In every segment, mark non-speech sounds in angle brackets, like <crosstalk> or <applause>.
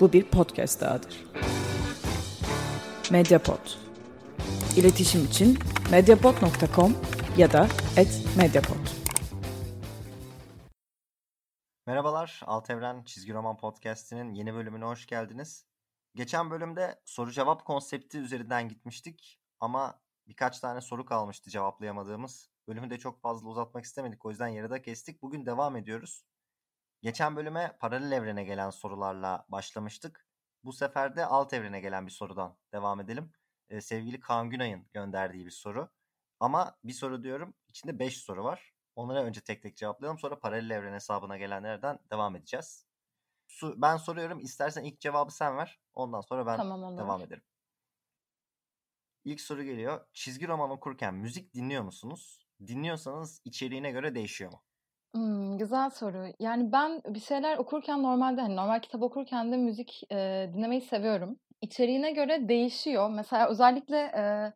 Bu bir podcast dahadır. Mediapod. İletişim için mediapod.com ya da @mediapod. Merhabalar, Alt Evren Çizgi Roman Podcast'inin yeni bölümüne hoş geldiniz. Geçen bölümde soru cevap konsepti üzerinden gitmiştik ama birkaç tane soru kalmıştı cevaplayamadığımız. Bölümü de çok fazla uzatmak istemedik o yüzden yarıda kestik. Bugün devam ediyoruz. Geçen bölüme paralel evrene gelen sorularla başlamıştık. Bu sefer de alt evrene gelen bir sorudan devam edelim. Ee, sevgili Kaan Günay'ın gönderdiği bir soru. Ama bir soru diyorum içinde 5 soru var. Onlara önce tek tek cevaplayalım sonra paralel evren hesabına gelenlerden devam edeceğiz. Su, ben soruyorum istersen ilk cevabı sen ver. Ondan sonra ben Tamam, olur. devam ederim. İlk soru geliyor. Çizgi roman okurken müzik dinliyor musunuz? Dinliyorsanız içeriğine göre değişiyor mu? Hımm, güzel soru. Yani ben bir şeyler okurken normalde, hani, normal kitap okurken de müzik, eee, dinlemeyi seviyorum. İçeriğine göre değişiyor. Mesela özellikle, eee,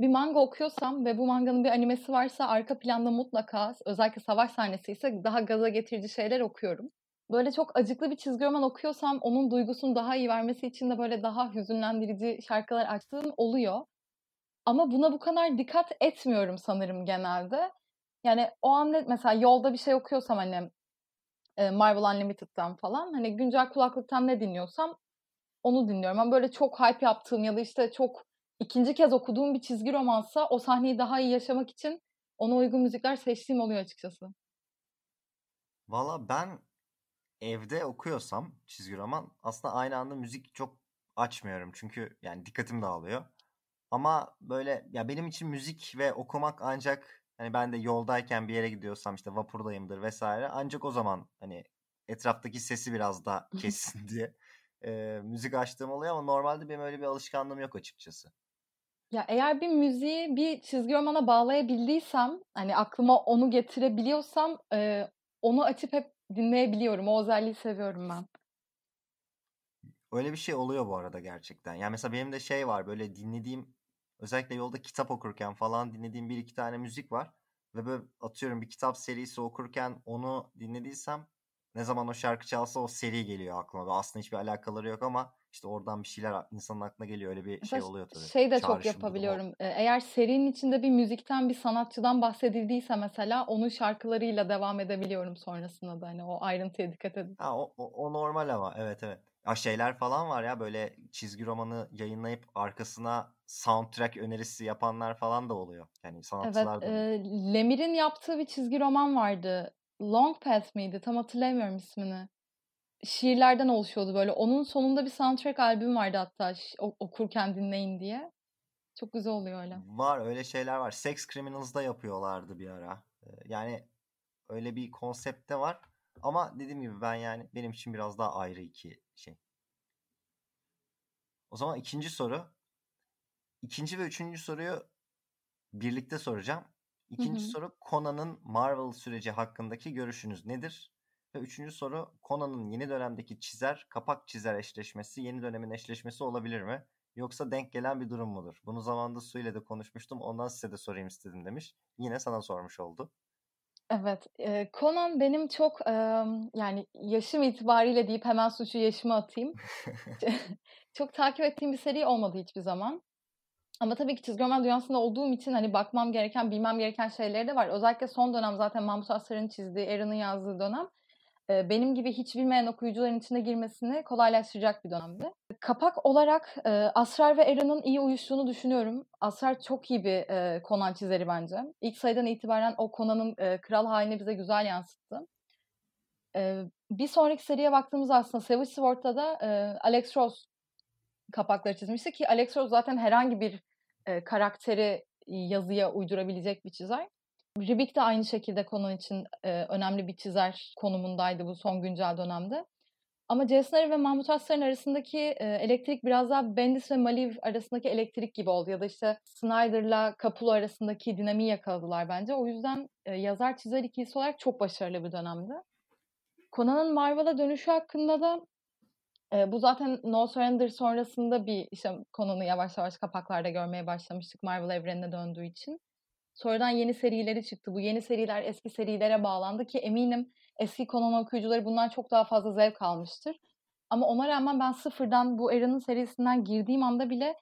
bir manga okuyorsam ve bu manganın bir animesi varsa arka planda mutlaka özellikle savaş sahnesi ise daha gaza getirici şeyler okuyorum. Böyle çok acıklı bir çizgi roman okuyorsam onun duygusunu daha iyi vermesi için de böyle daha hüzünlendirici şarkılar açtığım oluyor. Ama buna bu kadar dikkat etmiyorum sanırım genelde. Yani o an mesela yolda bir şey okuyorsam hani Marvel Unlimited'dan falan hani güncel kulaklıktan ne dinliyorsam onu dinliyorum. Ama böyle çok hype yaptığım ya da işte çok ikinci kez okuduğum bir çizgi romansa o sahneyi daha iyi yaşamak için ona uygun müzikler seçtiğim oluyor açıkçası. Valla ben evde okuyorsam çizgi roman aslında aynı anda müzik çok açmıyorum. Çünkü yani dikkatim dağılıyor. Ama böyle ya benim için müzik ve okumak ancak hani ben de yoldayken bir yere gidiyorsam işte vapurdayımdır vesaire ancak o zaman hani etraftaki sesi biraz da <laughs> kessin diye e, müzik açtığım oluyor ama normalde benim öyle bir alışkanlığım yok açıkçası. Ya eğer bir müziği bir çizgi romana bağlayabildiysem hani aklıma onu getirebiliyorsam eee, onu açıp hep dinleyebiliyorum. O özelliği seviyorum ben. Öyle bir şey oluyor bu arada gerçekten. Yani mesela benim de şey var böyle dinlediğim özellikle yolda kitap okurken falan dinlediğim bir iki tane müzik var. Ve böyle atıyorum bir kitap serisi okurken onu dinlediysem ne zaman o şarkı çalsa o seri geliyor aklıma. Böyle aslında hiçbir alakaları yok ama işte oradan bir şeyler insanın aklına geliyor. Öyle bir şey Mesela oluyor tabii. şey de çok Çağrışım durumu. yapabiliyorum. Eee, Eğer serinin içinde bir müzikten, bir sanatçıdan bahsedildiyse mesela onun şarkılarıyla devam edebiliyorum sonrasında da hani o ayrıntıya dikkat edip. Ha, o, o, o normal ama evet evet. Ya şeyler falan var ya böyle çizgi romanı yayınlayıp arkasına soundtrack önerisi yapanlar falan da oluyor. Yani Evet, sanatçılar oluyor. eee, Lemir'in yaptığı bir çizgi roman vardı. Long Path miydi? Tam hatırlamıyorum ismini. Şiirlerden oluşuyordu böyle. Onun sonunda bir soundtrack albüm vardı hatta o- okurken dinleyin diye. Çok güzel oluyor öyle. Var öyle şeyler var. Sex Criminals'da yapıyorlardı bir ara. Yani öyle bir konsept de var. Ama dediğim gibi ben yani benim için biraz daha ayrı iki şey. O zaman ikinci soru. İkinci ve üçüncü soruyu birlikte soracağım. Hı İkinci hı. soru Conan'ın Marvel süreci hakkındaki görüşünüz nedir? Ve üçüncü soru Conan'ın yeni dönemdeki çizer, kapak çizer eşleşmesi yeni dönemin eşleşmesi olabilir mi? Yoksa denk gelen bir durum mudur? Bunu zamanında Su ile de konuşmuştum. Ondan size de sorayım istedim demiş. Yine sana sormuş oldu. Evet, eee, Conan benim çok emm, yani yaşım itibariyle deyip hemen suçu yaşıma atayım. <laughs> Çok takip ettiğim bir seri olmadı hiçbir zaman. Ama tabii ki çizgi roman dünyasında olduğum için hani bakmam gereken, bilmem gereken şeyleri de var. Özellikle son dönem zaten Mahmut Asrar'ın çizdiği, Aaron'ın yazdığı dönem benim gibi hiç bilmeyen okuyucuların içine girmesini kolaylaştıracak bir dönemdi. Kapak olarak eee, Asrar ve Aaron'ın iyi uyuştuğunu düşünüyorum. Asrar çok iyi bir Conan çizeri bence. İlk sayıdan itibaren o Conan'ın kral halini bize güzel yansıttı. Bir sonraki seriye baktığımızda aslında Savage Sword'da da Alex Ross kapakları çizmişti ki Alex Ross zaten herhangi bir karakteri yazıya uydurabilecek bir çizer. Ribik de aynı şekilde Conan için eee, önemli bir çizer konumundaydı bu son güncel dönemde. Ama Aaron ve Mahmut Aslan'ın arasındaki eee, elektrik biraz daha Bendis ve Maliv arasındaki elektrik gibi oldu. Ya da işte Snyder'la Capullo arasındaki dinamiği yakaladılar bence. O yüzden eee, yazar çizer ikilisi olarak çok başarılı bir dönemdi. Conan'ın Marvel'a dönüşü hakkında da Eee, bu zaten No Surrender sonrasında bir işte Conan'ı yavaş yavaş kapaklarda görmeye başlamıştık Marvel evrenine döndüğü için. Sonradan yeni serileri çıktı. Bu yeni seriler eski serilere bağlandı ki eminim eski Conan okuyucuları bundan çok daha fazla zevk almıştır. Ama ona rağmen ben sıfırdan bu Era'nın serisinden girdiğim anda bile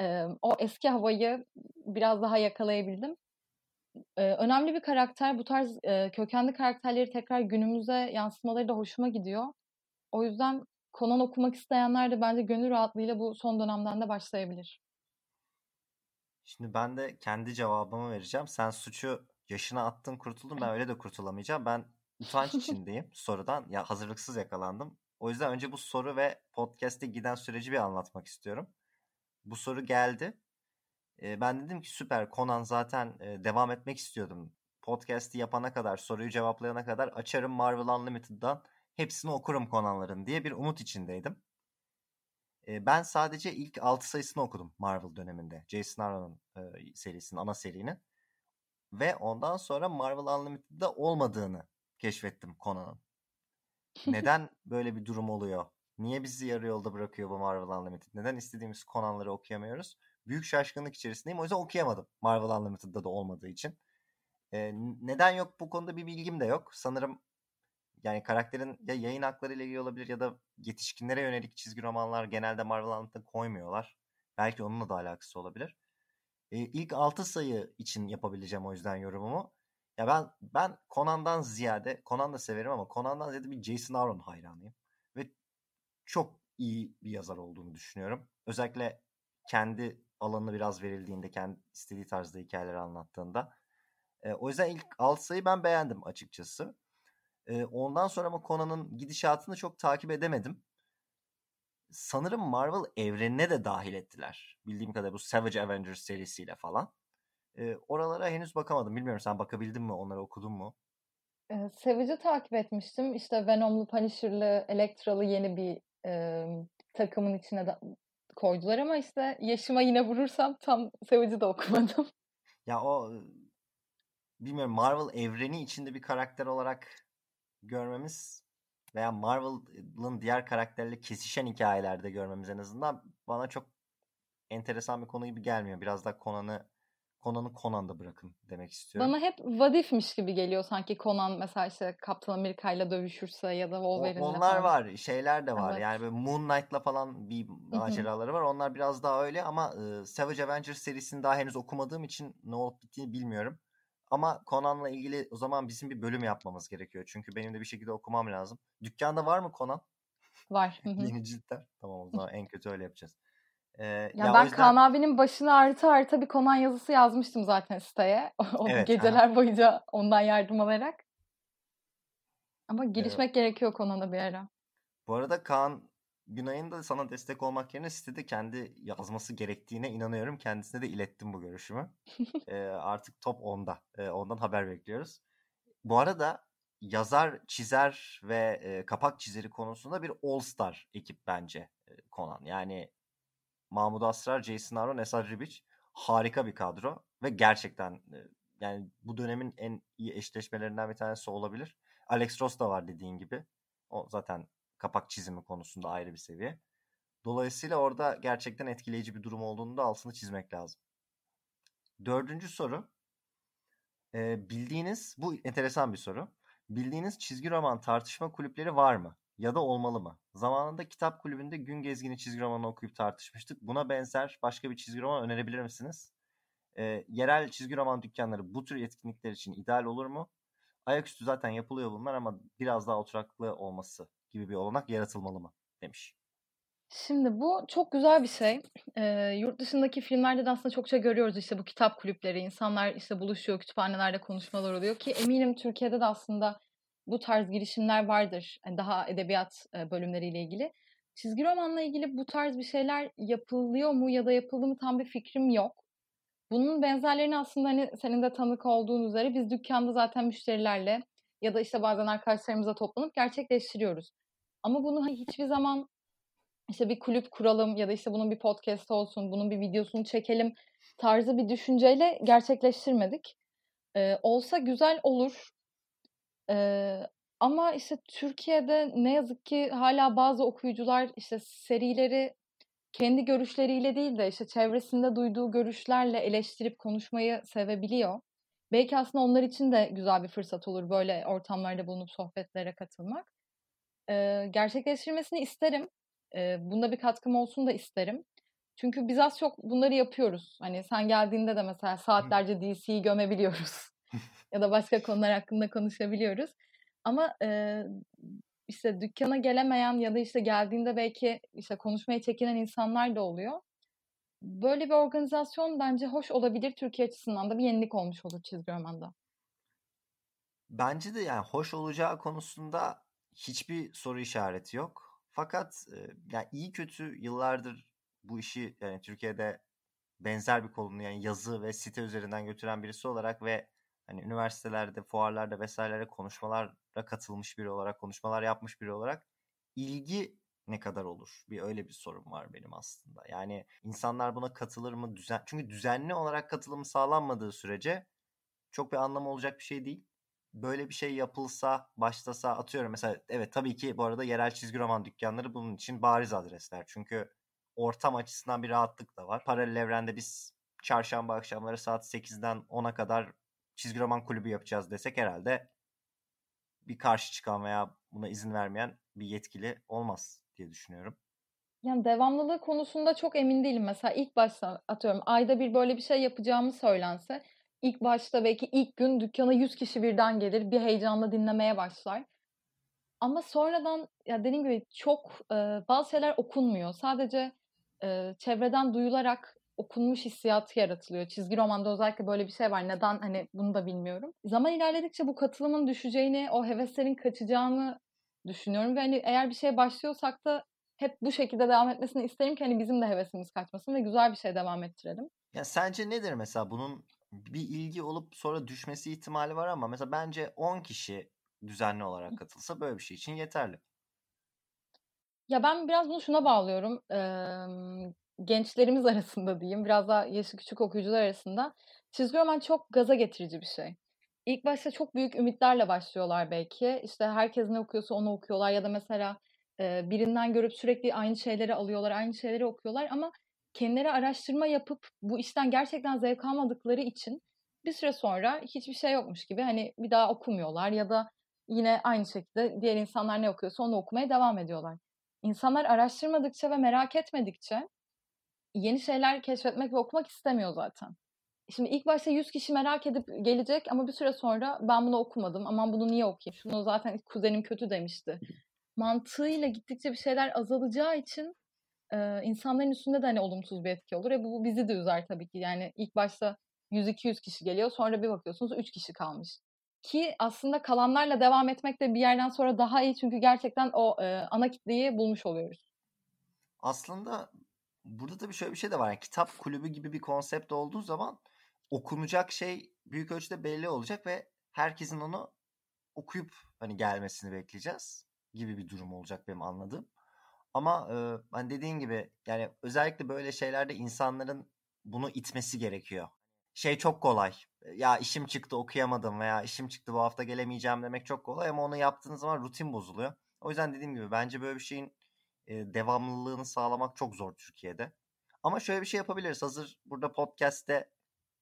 e, o eski havayı biraz daha yakalayabildim. E, önemli bir karakter. Bu tarz e, kökenli karakterleri tekrar günümüze yansıtmaları da hoşuma gidiyor. O yüzden Conan okumak isteyenler de bence gönül rahatlığıyla bu son dönemden de başlayabilir. Şimdi ben de kendi cevabımı vereceğim. Sen suçu yaşına attın kurtuldun. Ben öyle de kurtulamayacağım. Ben utanç <laughs> içindeyim sorudan. Ya hazırlıksız yakalandım. O yüzden önce bu soru ve podcast'te giden süreci bir anlatmak istiyorum. Bu soru geldi. Ben dedim ki süper Conan zaten devam etmek istiyordum. Podcast'i yapana kadar, soruyu cevaplayana kadar açarım Marvel Unlimited'dan hepsini okurum Conan'ların diye bir umut içindeydim. Ben sadece ilk 6 sayısını okudum Marvel döneminde. Jason Aaron'un e, serisinin, ana serinin. Ve ondan sonra Marvel Unlimited'da olmadığını keşfettim Conan'ın. <laughs> Neden böyle bir durum oluyor? Niye bizi yarı yolda bırakıyor bu Marvel Unlimited? Neden istediğimiz Conan'ları okuyamıyoruz? Büyük şaşkınlık içerisindeyim. O yüzden okuyamadım Marvel Unlimited'da da olmadığı için. Neden yok bu konuda bir bilgim de yok. Sanırım yani karakterin ya yayın hakları ile ilgili olabilir ya da yetişkinlere yönelik çizgi romanlar genelde Marvel Unlimited'da koymuyorlar. Belki onunla da alakası olabilir. Ee, ilk 6 sayı için yapabileceğim o yüzden yorumumu. Ya ben ben Conan'dan ziyade Conan da severim ama Conan'dan ziyade bir Jason Aaron hayranıyım. Ve çok iyi bir yazar olduğunu düşünüyorum. Özellikle kendi alanını biraz verildiğinde, kendi istediği tarzda hikayeleri anlattığında. E, o yüzden ilk alt sayı ben beğendim açıkçası. E, ondan sonra ama Conan'ın gidişatını çok takip edemedim. Sanırım Marvel evrenine de dahil ettiler. Bildiğim kadar bu Savage Avengers serisiyle falan. E, oralara henüz bakamadım. Bilmiyorum sen bakabildin mi? Onları okudun mu? E, Savage'ı takip etmiştim. İşte Venom'lu, Punisher'lı, Elektra'lı yeni bir e, takımın içine de koydular ama işte yaşıma yine vurursam tam Savage'ı da okumadım. Ya o bilmiyorum Marvel evreni içinde bir karakter olarak görmemiz veya Marvel'ın diğer karakterle kesişen hikayelerde görmemiz en azından bana çok enteresan bir konu gibi gelmiyor. Biraz da Conan'ı Conan'ı Conan'da bırakın demek istiyorum. Bana hep vadifmiş gibi geliyor sanki Conan mesela işte Kaptan Amerika ile dövüşürse ya da Wolverine'le Onlar falan. var. Şeyler de var. Evet. Yani böyle Moon Knight'la falan bir maceraları var. Onlar biraz daha öyle ama e, Savage Avengers serisini daha henüz okumadığım için ne olup bittiğini bilmiyorum. Ama Conan'la ilgili o zaman bizim bir bölüm yapmamız gerekiyor. Çünkü benim de bir şekilde okumam lazım. Dükkanda var mı Conan? Var. <laughs> Yeni ciltler. Tamam o zaman en kötü öyle yapacağız. Ee, Ya, ya ben yüzden Kaan abinin başını ağrıta ağrıta bir Conan yazısı yazmıştım zaten siteye. <laughs> O Evet, geceler boyunca ondan yardım alarak. Ama girişmek gerekiyor Conan'a bir ara. bu arada Kaan Günay'ın da sana destek olmak yerine sitede kendi yazması gerektiğine inanıyorum. Kendisine de ilettim bu görüşümü. <laughs> Ee, artık top onda. Ee, ondan haber bekliyoruz. Bu arada yazar, çizer ve e, kapak çizeri konusunda bir all-star ekip bence e, Conan. Yani Mahmut Asrar, Jason Aaron, Esad Ribic harika bir kadro ve gerçekten e, yani bu dönemin en iyi eşleşmelerinden bir tanesi olabilir. Alex Ross da var dediğin gibi. O zaten kapak çizimi konusunda ayrı bir seviye. Dolayısıyla orada gerçekten etkileyici bir durum olduğunu da altını çizmek lazım. Dördüncü soru. Ee, bildiğiniz, bu enteresan bir soru. Bildiğiniz çizgi roman tartışma kulüpleri var mı? Ya da olmalı mı? Zamanında kitap kulübünde Gün Gezgini çizgi romanı okuyup tartışmıştık. Buna benzer başka bir çizgi roman önerebilir misiniz? Ee, yerel çizgi roman dükkanları bu tür etkinlikler için ideal olur mu? Ayaküstü zaten yapılıyor bunlar ama biraz daha oturaklı olması gibi bir olanak yaratılmalı mı? Demiş. Şimdi bu çok güzel bir şey. Ee, yurt dışındaki filmlerde de aslında çokça görüyoruz işte bu kitap kulüpleri. İnsanlar işte buluşuyor, kütüphanelerde konuşmalar oluyor ki eminim Türkiye'de de aslında bu tarz girişimler vardır. Yani daha edebiyat e, bölümleriyle ilgili. Çizgi romanla ilgili bu tarz bir şeyler yapılıyor mu ya da yapıldı mı tam bir fikrim yok. Bunun benzerlerini aslında hani senin de tanık olduğun üzere biz dükkanda zaten müşterilerle ya da işte bazen arkadaşlarımıza toplanıp gerçekleştiriyoruz. Ama bunu hiçbir zaman işte bir kulüp kuralım ya da işte bunun bir podcast olsun, bunun bir videosunu çekelim tarzı bir düşünceyle gerçekleştirmedik. Ee, olsa güzel olur. Ee, ama işte Türkiye'de ne yazık ki hala bazı okuyucular işte serileri kendi görüşleriyle değil de işte çevresinde duyduğu görüşlerle eleştirip konuşmayı sevebiliyor. Belki aslında onlar için de güzel bir fırsat olur böyle ortamlarda bulunup sohbetlere katılmak. E, gerçekleştirmesini isterim. E, bunda bir katkım olsun da isterim. Çünkü biz az çok bunları yapıyoruz. Hani sen geldiğinde de mesela saatlerce DC'yi gömebiliyoruz. <laughs> ya da başka konular hakkında konuşabiliyoruz. Ama e, işte dükkana gelemeyen ya da işte geldiğinde belki işte konuşmaya çekinen insanlar da oluyor. Böyle bir organizasyon bence hoş olabilir. Türkiye açısından da bir yenilik olmuş olur çizgi romanda. Bence de yani hoş olacağı konusunda hiçbir soru işareti yok. Fakat e, yani iyi kötü yıllardır bu işi yani Türkiye'de benzer bir kolunu yani yazı ve site üzerinden götüren birisi olarak ve hani üniversitelerde, fuarlarda vesairelere konuşmalara katılmış biri olarak, konuşmalar yapmış biri olarak ilgi ne kadar olur? Bir öyle bir sorun var benim aslında. Yani insanlar buna katılır mı? Düzen çünkü düzenli olarak katılımı sağlanmadığı sürece çok bir anlamı olacak bir şey değil. Böyle bir şey yapılsa, başlasa atıyorum mesela evet tabii ki bu arada yerel çizgi roman dükkanları bunun için bariz adresler. Çünkü ortam açısından bir rahatlık da var. Paralel evrende biz çarşamba akşamları saat 8'den 10'a kadar çizgi roman kulübü yapacağız desek herhalde bir karşı çıkan veya buna izin vermeyen bir yetkili olmaz diye düşünüyorum. Yani devamlılığı konusunda çok emin değilim. Mesela ilk başta atıyorum ayda bir böyle bir şey yapacağımı söylense ilk başta belki ilk gün dükkana 100 kişi birden gelir bir heyecanla dinlemeye başlar. Ama sonradan ya dediğim gibi çok e, bazı şeyler okunmuyor. Sadece e, çevreden duyularak okunmuş hissiyatı yaratılıyor. Çizgi romanda özellikle böyle bir şey var. Neden hani bunu da bilmiyorum. Zaman ilerledikçe bu katılımın düşeceğini, o heveslerin kaçacağını düşünüyorum ve hani eğer bir şeye başlıyorsak da hep bu şekilde devam etmesini isterim ki hani bizim de hevesimiz kaçmasın ve güzel bir şey devam ettirelim. Ya sence nedir mesela bunun bir ilgi olup sonra düşmesi ihtimali var ama mesela bence 10 kişi düzenli olarak katılsa böyle bir şey için yeterli. Ya ben biraz bunu şuna bağlıyorum. Ee, gençlerimiz <laughs> arasında diyeyim, biraz daha yaşı küçük okuyucular arasında çizgi roman çok gaza getirici bir şey. İlk başta çok büyük ümitlerle başlıyorlar belki. İşte herkes ne okuyorsa onu okuyorlar ya da mesela e, birinden görüp sürekli aynı şeyleri alıyorlar, aynı şeyleri okuyorlar ama kendileri araştırma yapıp bu işten gerçekten zevk almadıkları için bir süre sonra hiçbir şey yokmuş gibi hani bir daha okumuyorlar ya da yine aynı şekilde diğer insanlar ne okuyorsa onu okumaya devam ediyorlar. İnsanlar araştırmadıkça ve merak etmedikçe yeni şeyler keşfetmek ve okumak istemiyor zaten. Şimdi ilk başta 100 kişi merak edip gelecek ama bir süre sonra ben bunu okumadım. Aman bunu niye okuyayım? Şunu zaten kuzenim kötü demişti. Mantığıyla gittikçe bir şeyler azalacağı için e, insanların üstünde de hani olumsuz bir etki olur. E bu, bizi de üzer tabii ki. Yani ilk başta 100-200 kişi geliyor sonra bir bakıyorsunuz 3 kişi kalmış. Ki aslında kalanlarla devam etmek de bir yerden sonra daha iyi çünkü gerçekten o e, ana kitleyi bulmuş oluyoruz. Aslında burada da bir şöyle bir şey de var. Yani kitap kulübü gibi bir konsept olduğu zaman okunacak şey büyük ölçüde belli olacak ve herkesin onu okuyup hani gelmesini bekleyeceğiz gibi bir durum olacak benim anladığım. Ama e, hani dediğin gibi yani özellikle böyle şeylerde insanların bunu itmesi gerekiyor. Şey çok kolay. Ya işim çıktı okuyamadım veya işim çıktı bu hafta gelemeyeceğim demek çok kolay ama onu yaptığınız zaman rutin bozuluyor. O yüzden dediğim gibi bence böyle bir şeyin e, devamlılığını sağlamak çok zor Türkiye'de. Ama şöyle bir şey yapabiliriz. Hazır burada podcast'te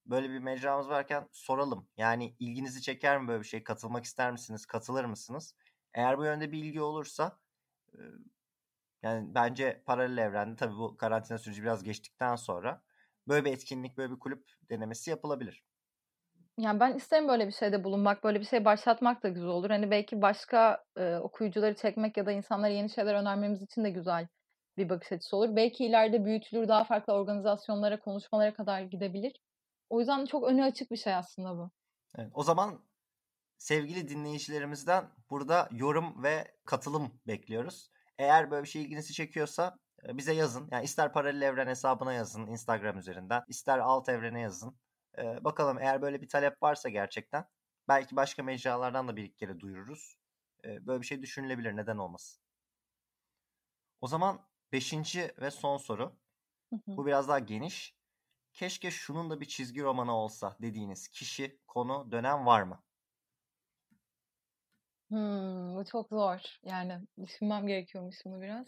böyle bir mecramız varken soralım. Yani ilginizi çeker mi böyle bir şey? Katılmak ister misiniz? Katılır mısınız? Eğer bu yönde bir ilgi olursa yani bence paralel evrende tabii bu karantina süreci biraz geçtikten sonra böyle bir etkinlik, böyle bir kulüp denemesi yapılabilir. Yani ben isterim böyle bir şeyde bulunmak, böyle bir şey başlatmak da güzel olur. Hani belki başka e, okuyucuları çekmek ya da insanlara yeni şeyler önermemiz için de güzel bir bakış açısı olur. Belki ileride büyütülür, daha farklı organizasyonlara, konuşmalara kadar gidebilir. O yüzden çok önü açık bir şey aslında bu. Evet, o zaman sevgili dinleyicilerimizden burada yorum ve katılım bekliyoruz. Eğer böyle bir şey ilginizi çekiyorsa bize yazın. Yani ister paralel evren hesabına yazın Instagram üzerinden, ister alt evrene yazın. Ee, bakalım eğer böyle bir talep varsa gerçekten belki başka mecralardan da bir iki kere duyururuz. Ee, böyle bir şey düşünülebilir. Neden olmasın? O zaman beşinci ve son soru. Bu biraz daha geniş. Keşke şunun da bir çizgi romanı olsa dediğiniz kişi, konu, dönem var mı? Hmm, bu çok zor. Yani düşünmem gerekiyormuş bunu biraz.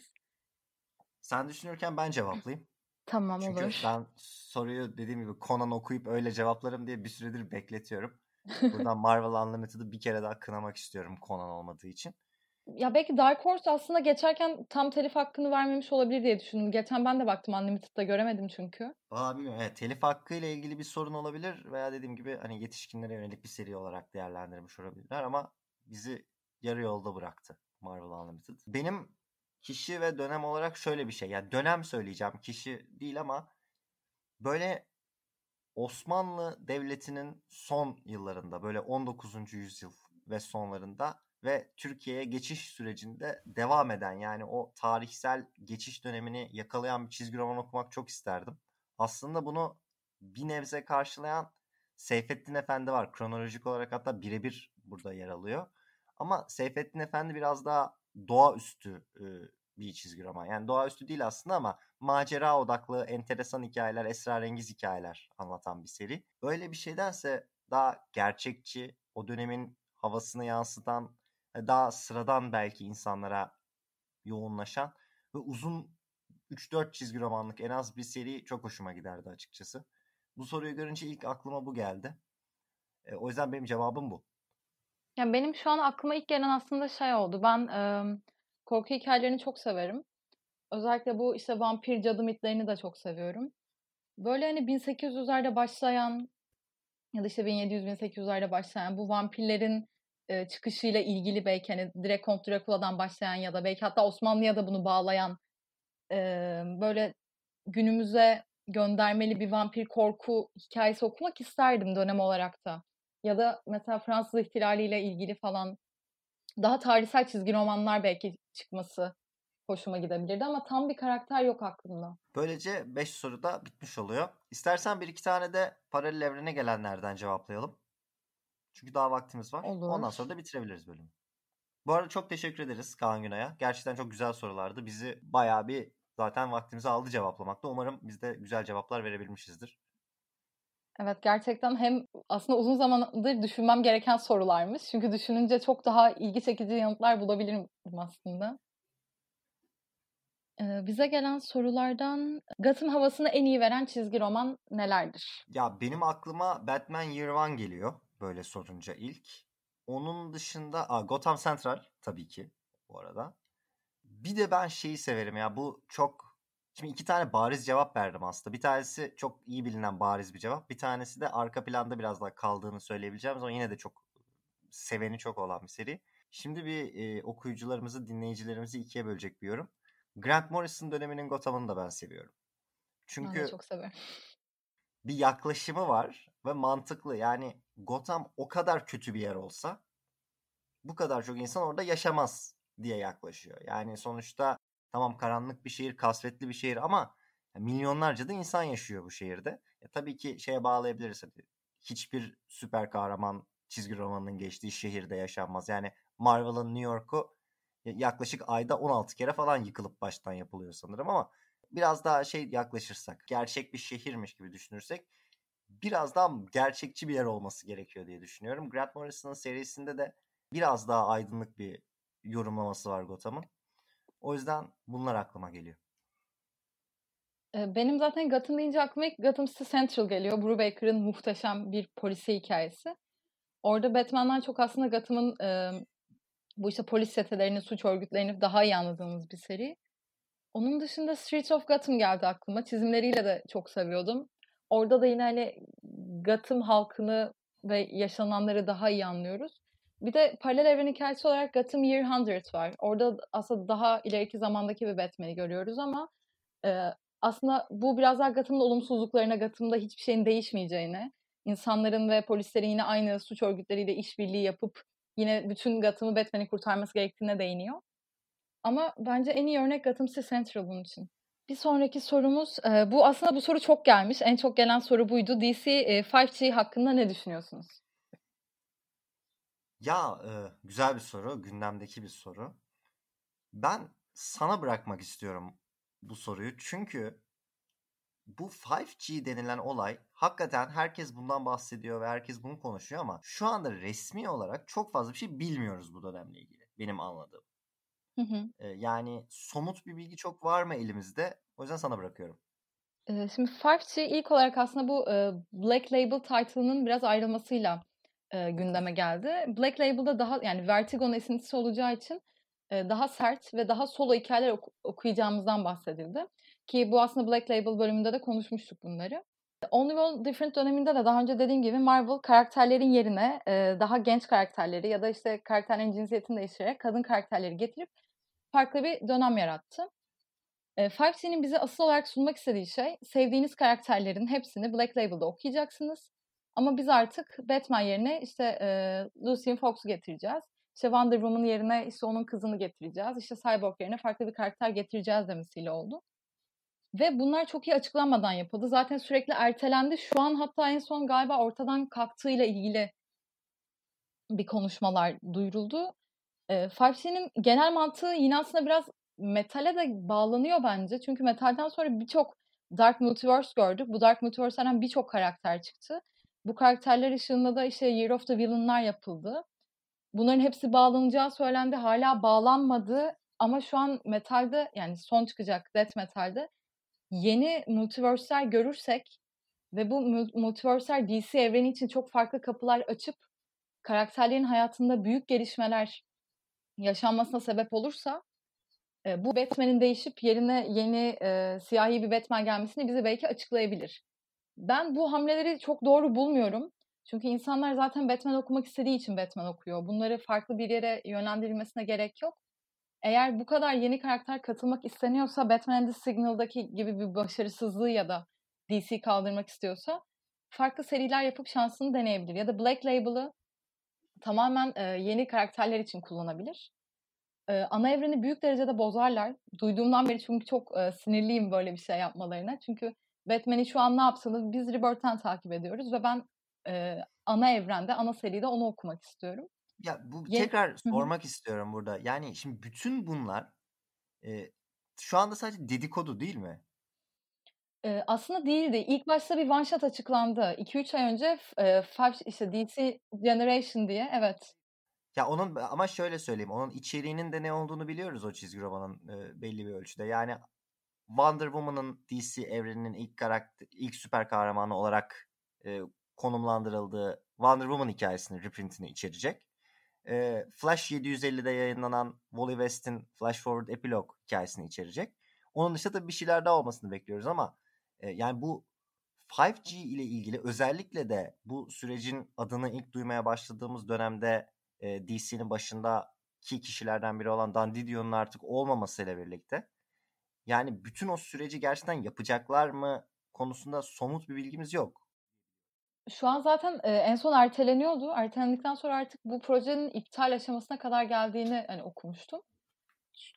Sen düşünürken ben cevaplayayım. Tamam Çünkü olur. ben soruyu dediğim gibi Conan okuyup öyle cevaplarım diye bir süredir bekletiyorum. <laughs> Buradan Marvel Unlimited'ı bir kere daha kınamak istiyorum Conan olmadığı için. Ya belki Dark Horse aslında geçerken tam telif hakkını vermemiş olabilir diye düşündüm. Geçen ben de baktım Unlimited'da göremedim çünkü. Aa bilmiyorum. Evet, telif hakkı ile ilgili bir sorun olabilir veya dediğim gibi hani yetişkinlere yönelik bir seri olarak değerlendirmiş olabilirler ama bizi yarı yolda bıraktı Marvel Unlimited. Benim kişi ve dönem olarak şöyle bir şey. Yani dönem söyleyeceğim. Kişi değil ama böyle Osmanlı Devleti'nin son yıllarında böyle 19. yüzyıl ve sonlarında ve Türkiye'ye geçiş sürecinde devam eden yani o tarihsel geçiş dönemini yakalayan bir çizgi roman okumak çok isterdim. Aslında bunu bir nebze karşılayan Seyfettin Efendi var. Kronolojik olarak hatta birebir burada yer alıyor. Ama Seyfettin Efendi biraz daha doğaüstü e, bir çizgi roman. Yani doğaüstü değil aslında ama macera odaklı, enteresan hikayeler, esrarengiz hikayeler anlatan bir seri. Öyle bir şeydense daha gerçekçi, o dönemin havasını yansıtan, daha sıradan belki insanlara yoğunlaşan ve uzun 3-4 çizgi romanlık en az bir seri çok hoşuma giderdi açıkçası. Bu soruyu görünce ilk aklıma bu geldi. E, o yüzden benim cevabım bu. Yani benim şu an aklıma ilk gelen aslında şey oldu. Ben e, korku hikayelerini çok severim. Özellikle bu işte vampir cadı mitlerini de çok seviyorum. Böyle hani 1800'lerde başlayan ya da işte 1700-1800'lerde başlayan bu vampirlerin e, çıkışıyla ilgili belki hani direkt Kont Dracula'dan başlayan ya da belki hatta Osmanlı'ya da bunu bağlayan e, böyle günümüze göndermeli bir vampir korku hikayesi okumak isterdim dönem olarak da. Ya da mesela Fransız ihtilaliyle ilgili falan daha tarihsel çizgi romanlar belki çıkması hoşuma gidebilirdi ama tam bir karakter yok aklımda. Böylece 5 soru da bitmiş oluyor. İstersen bir iki tane de paralel evrene gelenlerden cevaplayalım. Çünkü daha vaktimiz var. Olur. Ondan sonra da bitirebiliriz bölümü. Bu arada çok teşekkür ederiz Kaan Günay'a. Gerçekten çok güzel sorulardı. Bizi bayağı bir zaten vaktimizi aldı cevaplamakta. Umarım biz de güzel cevaplar verebilmişizdir. Evet gerçekten hem aslında uzun zamandır düşünmem gereken sorularmış. Çünkü düşününce çok daha ilgi çekici yanıtlar bulabilirim aslında. Ee, bize gelen sorulardan Gotham havasını en iyi veren çizgi roman nelerdir? Ya benim aklıma Batman Year One geliyor böyle sorunca ilk. Onun dışında aa, Gotham Central tabii ki bu arada. Bir de ben şeyi severim ya bu çok Şimdi iki tane bariz cevap verdim aslında. Bir tanesi çok iyi bilinen bariz bir cevap. Bir tanesi de arka planda biraz daha kaldığını söyleyebileceğim ama yine de çok seveni çok olan bir seri. Şimdi bir e, okuyucularımızı, dinleyicilerimizi ikiye bölecek bir yorum. Grant Morrison döneminin Gotham'ını da ben seviyorum. Çünkü Ben çok severim. bir yaklaşımı var ve mantıklı. Yani Gotham o kadar kötü bir yer olsa bu kadar çok insan orada yaşamaz diye yaklaşıyor. Yani sonuçta tamam karanlık bir şehir, kasvetli bir şehir ama milyonlarca da insan yaşıyor bu şehirde. Ya tabii ki şeye bağlayabiliriz. Hiçbir süper kahraman çizgi romanının geçtiği şehirde yaşanmaz. Yani Marvel'ın New York'u yaklaşık ayda 16 kere falan yıkılıp baştan yapılıyor sanırım ama biraz daha şey yaklaşırsak, gerçek bir şehirmiş gibi düşünürsek biraz daha gerçekçi bir yer olması gerekiyor diye düşünüyorum. Grant Morrison'ın serisinde de biraz daha aydınlık bir yorumlaması var Gotham'ın. O yüzden bunlar aklıma geliyor. Ee, Benim zaten Gotham deyince aklıma ilk Gotham City Central geliyor. Brubaker'ın muhteşem bir polisi hikayesi. Orada Batman'dan çok aslında Gotham'ın e, bu işte polis çetelerini, suç örgütlerini daha iyi anladığımız bir seri. Onun dışında Streets of Gotham geldi aklıma. Çizimleriyle de çok seviyordum. Orada da yine hani Gotham halkını ve yaşananları daha iyi anlıyoruz. Bir de paralel evren hikayesi olarak Gotham Year 100 var. Orada aslında daha ileriki zamandaki bir Batman'i görüyoruz ama e, aslında bu biraz daha Gotham'ın olumsuzluklarına, Gotham'da hiçbir şeyin değişmeyeceğine, insanların ve polislerin yine aynı suç örgütleriyle işbirliği yapıp yine bütün Gotham'ı Batman'i kurtarması gerektiğine değiniyor. Ama bence en iyi örnek Gotham City Central bunun için. Bir sonraki sorumuz, e, bu aslında bu soru çok gelmiş. En çok gelen soru buydu. DC e, 5G hakkında ne düşünüyorsunuz? Ya e, güzel bir soru, gündemdeki bir soru. Ben sana bırakmak istiyorum bu soruyu. Çünkü bu 5G denilen olay hakikaten herkes bundan bahsediyor ve herkes bunu konuşuyor ama şu anda resmi olarak çok fazla bir şey bilmiyoruz bu dönemle ilgili. Benim anladığım. Hı hı. E, yani somut bir bilgi çok var mı elimizde? O yüzden sana bırakıyorum. Şimdi 5G ilk olarak aslında bu Black Label title'ının biraz ayrılmasıyla e, gündeme geldi. Black Label'da daha yani Vertigo'nun esintisi olacağı için daha sert ve daha solo hikayeler oku- okuyacağımızdan bahsedildi. Ki bu aslında Black Label bölümünde de konuşmuştuk bunları. Only One Different döneminde de daha önce dediğim gibi Marvel karakterlerin yerine daha genç karakterleri ya da işte karakterlerin cinsiyetini değiştirerek kadın karakterleri getirip farklı bir dönem yarattı. E, 5C'nin bize asıl olarak sunmak istediği şey sevdiğiniz karakterlerin hepsini Black Label'da okuyacaksınız. Ama biz artık Batman yerine işte e, Lucian Fox'u getireceğiz. İşte Wonder Woman yerine işte onun kızını getireceğiz. İşte Cyborg yerine farklı bir karakter getireceğiz demesiyle oldu. Ve bunlar çok iyi açıklanmadan yapıldı. Zaten sürekli ertelendi. Şu an hatta en son galiba ortadan kalktığıyla ilgili bir konuşmalar duyuruldu. E, 5C'nin genel mantığı yine aslında biraz metale de bağlanıyor bence. Çünkü metalden sonra birçok Dark Multiverse gördük. Bu Dark Multiverse'den birçok karakter çıktı. Bu karakterler ışığında da işte Year of the Villain'lar yapıldı. Bunların hepsi bağlanacağı söylendi. Hala bağlanmadı ama şu an metalde yani son çıkacak Death Metal'de yeni multiverse'ler görürsek ve bu multiverse'ler DC evreni için çok farklı kapılar açıp karakterlerin hayatında büyük gelişmeler yaşanmasına sebep olursa e, bu Batman'in değişip yerine yeni e, siyahi bir Batman gelmesini bize belki açıklayabilir. Ben bu hamleleri çok doğru bulmuyorum. Çünkü insanlar zaten Batman okumak istediği için Batman okuyor. Bunları farklı bir yere yönlendirilmesine gerek yok. Eğer bu kadar yeni karakter katılmak isteniyorsa Batman and the Signal'daki gibi bir başarısızlığı ya da DC kaldırmak istiyorsa farklı seriler yapıp şansını deneyebilir. Ya da Black Label'ı tamamen e, yeni karakterler için kullanabilir. E, ana evreni büyük derecede bozarlar. Duyduğumdan beri çünkü çok e, sinirliyim böyle bir şey yapmalarına. Çünkü Batman'i şu an ne yaptığını biz Rebirth'ten takip ediyoruz ve ben e, ana evrende, ana seride onu okumak istiyorum. Ya bu Ye- tekrar sormak istiyorum burada. Yani şimdi bütün bunlar e, şu anda sadece dedikodu değil mi? Ee, aslında değildi. İlk başta bir one shot açıklandı. 2-3 ay önce e, five, işte DC Generation diye. Evet. Ya onun ama şöyle söyleyeyim. Onun içeriğinin de ne olduğunu biliyoruz o çizgi romanın e, belli bir ölçüde. Yani Wonder Woman'ın DC evreninin ilk karakter, ilk süper kahramanı olarak e, konumlandırıldığı Wonder Woman hikayesini, reprintini içerecek. E, Flash 750'de yayınlanan Wally West'in Flash Forward Epilogue hikayesini içerecek. Onun dışında tabii bir şeyler daha olmasını bekliyoruz ama e, yani bu 5G ile ilgili özellikle de bu sürecin adını ilk duymaya başladığımız dönemde e, DC'nin başındaki kişilerden biri olan Dan Didion'un artık olmamasıyla birlikte yani bütün o süreci gerçekten yapacaklar mı konusunda somut bir bilgimiz yok. Şu an zaten en son erteleniyordu. Ertelendikten sonra artık bu projenin iptal aşamasına kadar geldiğini hani okumuştum.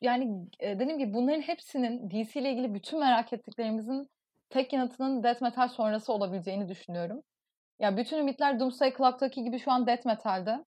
Yani e, dediğim gibi bunların hepsinin DC ile ilgili bütün merak ettiklerimizin tek yanıtının Death Metal sonrası olabileceğini düşünüyorum. Ya bütün ümitler Doomsday Clock'taki gibi şu an Death Metal'de.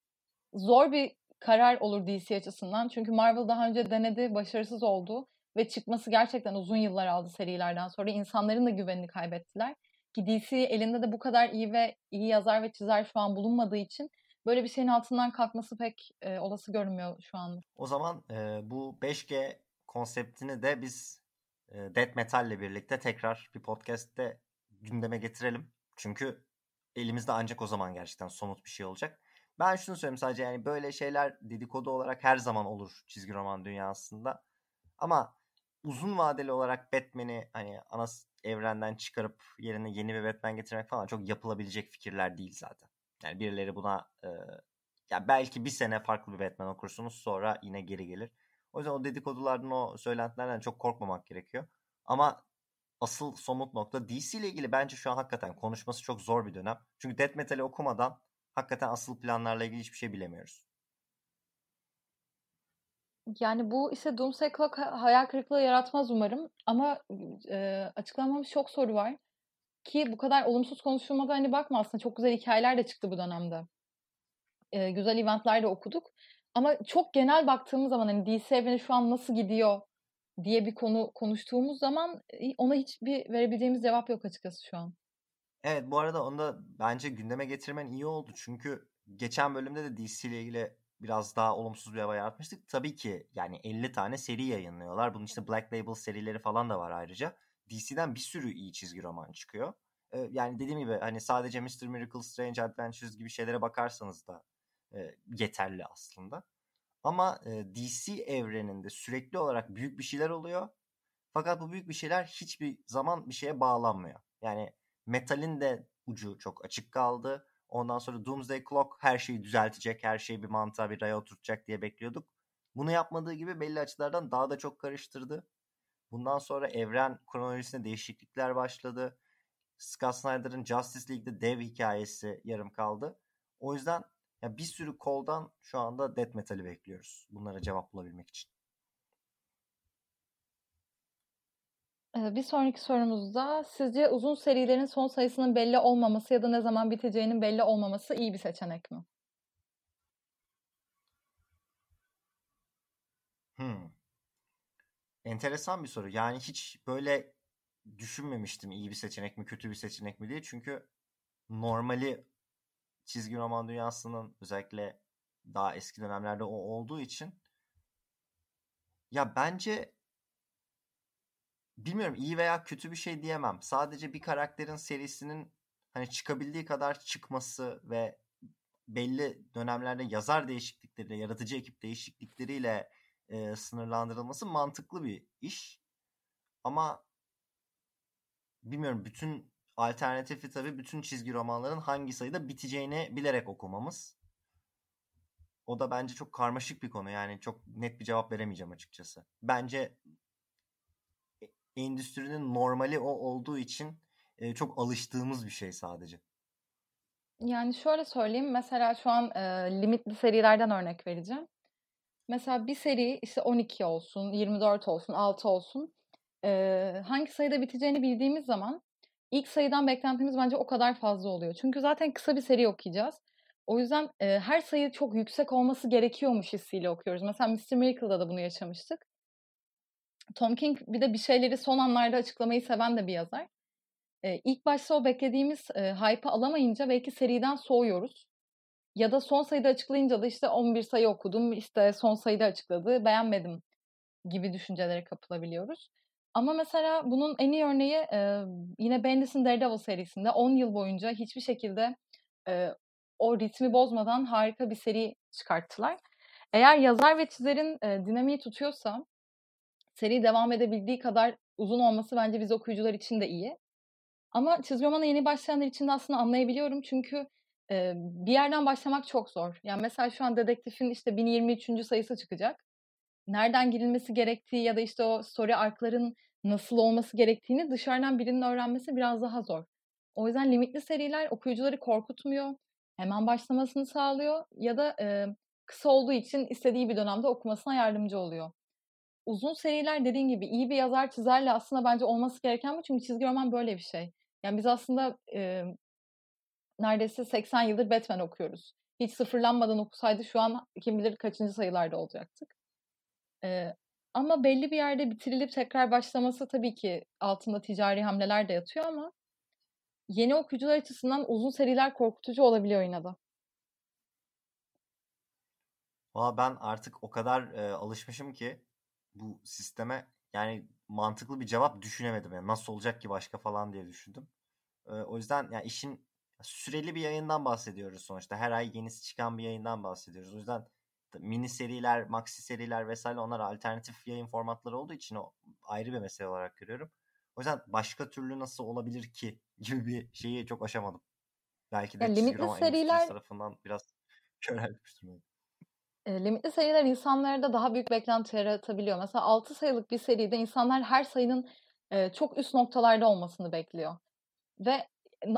Zor bir karar olur DC açısından. Çünkü Marvel daha önce denedi, başarısız oldu ve çıkması gerçekten uzun yıllar aldı serilerden sonra. insanların da güvenini kaybettiler. Ki DC elinde de bu kadar iyi ve iyi yazar ve çizer şu an bulunmadığı için böyle bir şeyin altından kalkması pek e, olası görünmüyor şu an. O zaman e, bu 5G konseptini de biz e, Death Metal ile birlikte tekrar bir podcast'te gündeme getirelim. Çünkü elimizde ancak o zaman gerçekten somut bir şey olacak. Ben şunu söyleyeyim sadece yani böyle şeyler dedikodu olarak her zaman olur çizgi roman dünyasında. Ama uzun vadeli olarak Batman'i hani ana evrenden çıkarıp yerine yeni bir Batman getirmek falan çok yapılabilecek fikirler değil zaten. Yani birileri buna e, ya belki bir sene farklı bir Batman okursunuz sonra yine geri gelir. O yüzden o dedikodulardan o söylentilerden çok korkmamak gerekiyor. Ama asıl somut nokta DC ile ilgili bence şu an hakikaten konuşması çok zor bir dönem. Çünkü Death Metal'i okumadan hakikaten asıl planlarla ilgili hiçbir şey bilemiyoruz. Yani bu işte Doomsday Clock hayal kırıklığı yaratmaz umarım. Ama e, açıklanmamış çok soru var. Ki bu kadar olumsuz konuşulmadan hani bakma aslında çok güzel hikayeler de çıktı bu dönemde. E, güzel eventler de okuduk. Ama çok genel baktığımız zaman hani DC evreni şu an nasıl gidiyor diye bir konu konuştuğumuz zaman ona hiçbir verebileceğimiz cevap yok açıkçası şu an. Evet bu arada onu da bence gündeme getirmen iyi oldu. Çünkü geçen bölümde de DC ile ilgili biraz daha olumsuz bir hava yaratmıştık. Tabii ki yani 50 tane seri yayınlıyorlar. Bunun işte Black Label serileri falan da var ayrıca. DC'den bir sürü iyi çizgi roman çıkıyor. Ee, yani dediğim gibi hani sadece Mr. Miracle, Strange Adventures gibi şeylere bakarsanız da e, yeterli aslında. Ama e, DC evreninde sürekli olarak büyük bir şeyler oluyor. Fakat bu büyük bir şeyler hiçbir zaman bir şeye bağlanmıyor. Yani metalin de ucu çok açık kaldı. Ondan sonra Doomsday Clock her şeyi düzeltecek, her şeyi bir mantığa bir raya oturtacak diye bekliyorduk. Bunu yapmadığı gibi belli açılardan daha da çok karıştırdı. Bundan sonra evren kronolojisinde değişiklikler başladı. Scott Snyder'ın Justice League'de dev hikayesi yarım kaldı. O yüzden ya bir sürü koldan şu anda death metal'i bekliyoruz. Bunlara cevap bulabilmek için. Bir sonraki sorumuzda sizce uzun serilerin son sayısının belli olmaması ya da ne zaman biteceğinin belli olmaması iyi bir seçenek mi? Hmm. Enteresan bir soru. Yani hiç böyle düşünmemiştim iyi bir seçenek mi kötü bir seçenek mi diye. Çünkü normali çizgi roman dünyasının özellikle daha eski dönemlerde o olduğu için ya bence bilmiyorum iyi veya kötü bir şey diyemem. Sadece bir karakterin serisinin hani çıkabildiği kadar çıkması ve belli dönemlerde yazar değişiklikleriyle, yaratıcı ekip değişiklikleriyle e, sınırlandırılması mantıklı bir iş. Ama bilmiyorum bütün alternatifi tabii bütün çizgi romanların hangi sayıda biteceğini bilerek okumamız. O da bence çok karmaşık bir konu. Yani çok net bir cevap veremeyeceğim açıkçası. Bence endüstrinin normali o olduğu için e, çok alıştığımız bir şey sadece. Yani şöyle söyleyeyim. Mesela şu an e, limitli serilerden örnek vereceğim. Mesela bir seri işte 12 olsun, 24 olsun, 6 olsun. E, hangi sayıda biteceğini bildiğimiz zaman ilk sayıdan beklentimiz bence o kadar fazla oluyor. Çünkü zaten kısa bir seri okuyacağız. O yüzden e, her sayı çok yüksek olması gerekiyormuş hissiyle okuyoruz. Mesela Mr. Miracle'da da bunu yaşamıştık. Tom King bir de bir şeyleri son anlarda açıklamayı seven de bir yazar. E, ilk başta o beklediğimiz e, hype'ı alamayınca belki seriden soğuyoruz. Ya da son sayıda açıklayınca da işte 11 sayı okudum, işte son sayıda açıkladı, beğenmedim gibi düşüncelere kapılabiliyoruz. Ama mesela bunun en iyi örneği e, yine Bendis'in Daredevil serisinde 10 yıl boyunca hiçbir şekilde e, o ritmi bozmadan harika bir seri çıkarttılar. Eğer yazar ve çizerin e, dinamiği tutuyorsa seri devam edebildiği kadar uzun olması bence biz okuyucular için de iyi. Ama çizgi romana yeni başlayanlar için de aslında anlayabiliyorum çünkü e, bir yerden başlamak çok zor. Yani mesela şu an Dedektif'in işte 1023. sayısı çıkacak. Nereden girilmesi gerektiği ya da işte o story arkların nasıl olması gerektiğini dışarıdan birinin öğrenmesi biraz daha zor. O yüzden limitli seriler okuyucuları korkutmuyor. Hemen başlamasını sağlıyor ya da e, kısa olduğu için istediği bir dönemde okumasına yardımcı oluyor uzun seriler dediğin gibi iyi bir yazar çizerle aslında bence olması gereken bu. Çünkü çizgi roman böyle bir şey. Yani biz aslında e, neredeyse 80 yıldır Batman okuyoruz. Hiç sıfırlanmadan okusaydı şu an kim bilir kaçıncı sayılarda olacaktık. E, ama belli bir yerde bitirilip tekrar başlaması tabii ki altında ticari hamleler de yatıyor ama yeni okuyucular açısından uzun seriler korkutucu olabiliyor yine de. Valla ben artık o kadar e, alışmışım ki bu sisteme yani mantıklı bir cevap düşünemedim. Yani nasıl olacak ki başka falan diye düşündüm. Ee, o yüzden yani işin süreli bir yayından bahsediyoruz sonuçta. Her ay yenisi çıkan bir yayından bahsediyoruz. O yüzden mini seriler, maxi seriler vesaire onlar alternatif yayın formatları olduğu için o ayrı bir mesele olarak görüyorum. O yüzden başka türlü nasıl olabilir ki <laughs> gibi bir şeyi çok aşamadım. Belki de ya, limitli seriler tarafından biraz <laughs> köreltmiştim e, limitli sayılar insanlarda daha büyük beklenti yaratabiliyor. Mesela 6 sayılık bir seride insanlar her sayının e, çok üst noktalarda olmasını bekliyor. Ve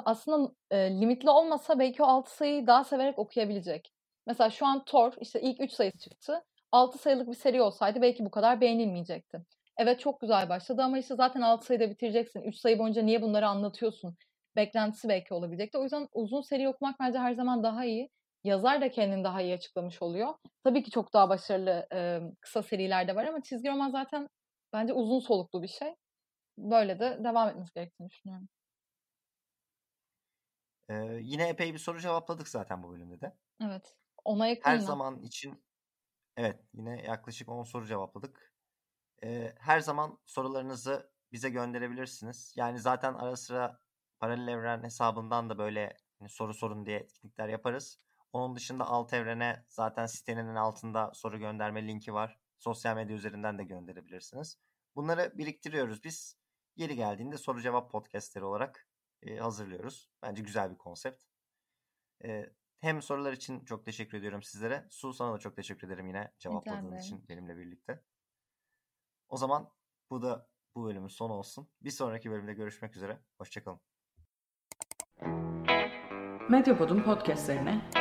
aslında e, limitli olmasa belki o 6 sayıyı daha severek okuyabilecek. Mesela şu an Thor işte ilk 3 sayısı çıktı. 6 sayılık bir seri olsaydı belki bu kadar beğenilmeyecekti. Evet çok güzel başladı ama işte zaten 6 sayıda bitireceksin. 3 sayı boyunca niye bunları anlatıyorsun? Beklentisi belki olabilecekti. O yüzden uzun seri okumak bence her zaman daha iyi yazar da kendini daha iyi açıklamış oluyor. Tabii ki çok daha başarılı e, kısa seriler de var ama çizgi roman zaten bence uzun soluklu bir şey. Böyle de devam etmesi gerektiğini düşünüyorum. Ee, yine epey bir soru cevapladık zaten bu bölümde de. Evet. Ona yakın. Her zaman için evet yine yaklaşık 10 soru cevapladık. Ee, her zaman sorularınızı bize gönderebilirsiniz. Yani zaten ara sıra paralel evren hesabından da böyle hani soru sorun diye etkinlikler yaparız. Onun dışında alt evrene zaten sitenin altında soru gönderme linki var. Sosyal medya üzerinden de gönderebilirsiniz. Bunları biriktiriyoruz biz. Yeri geldiğinde soru cevap podcastleri olarak e, hazırlıyoruz. Bence güzel bir konsept. E, hem sorular için çok teşekkür ediyorum sizlere. Su sana da çok teşekkür ederim yine cevapladığın için benimle birlikte. O zaman bu da bu bölümün sonu olsun. Bir sonraki bölümde görüşmek üzere. Hoşçakalın. Medyapod'un podcastlerine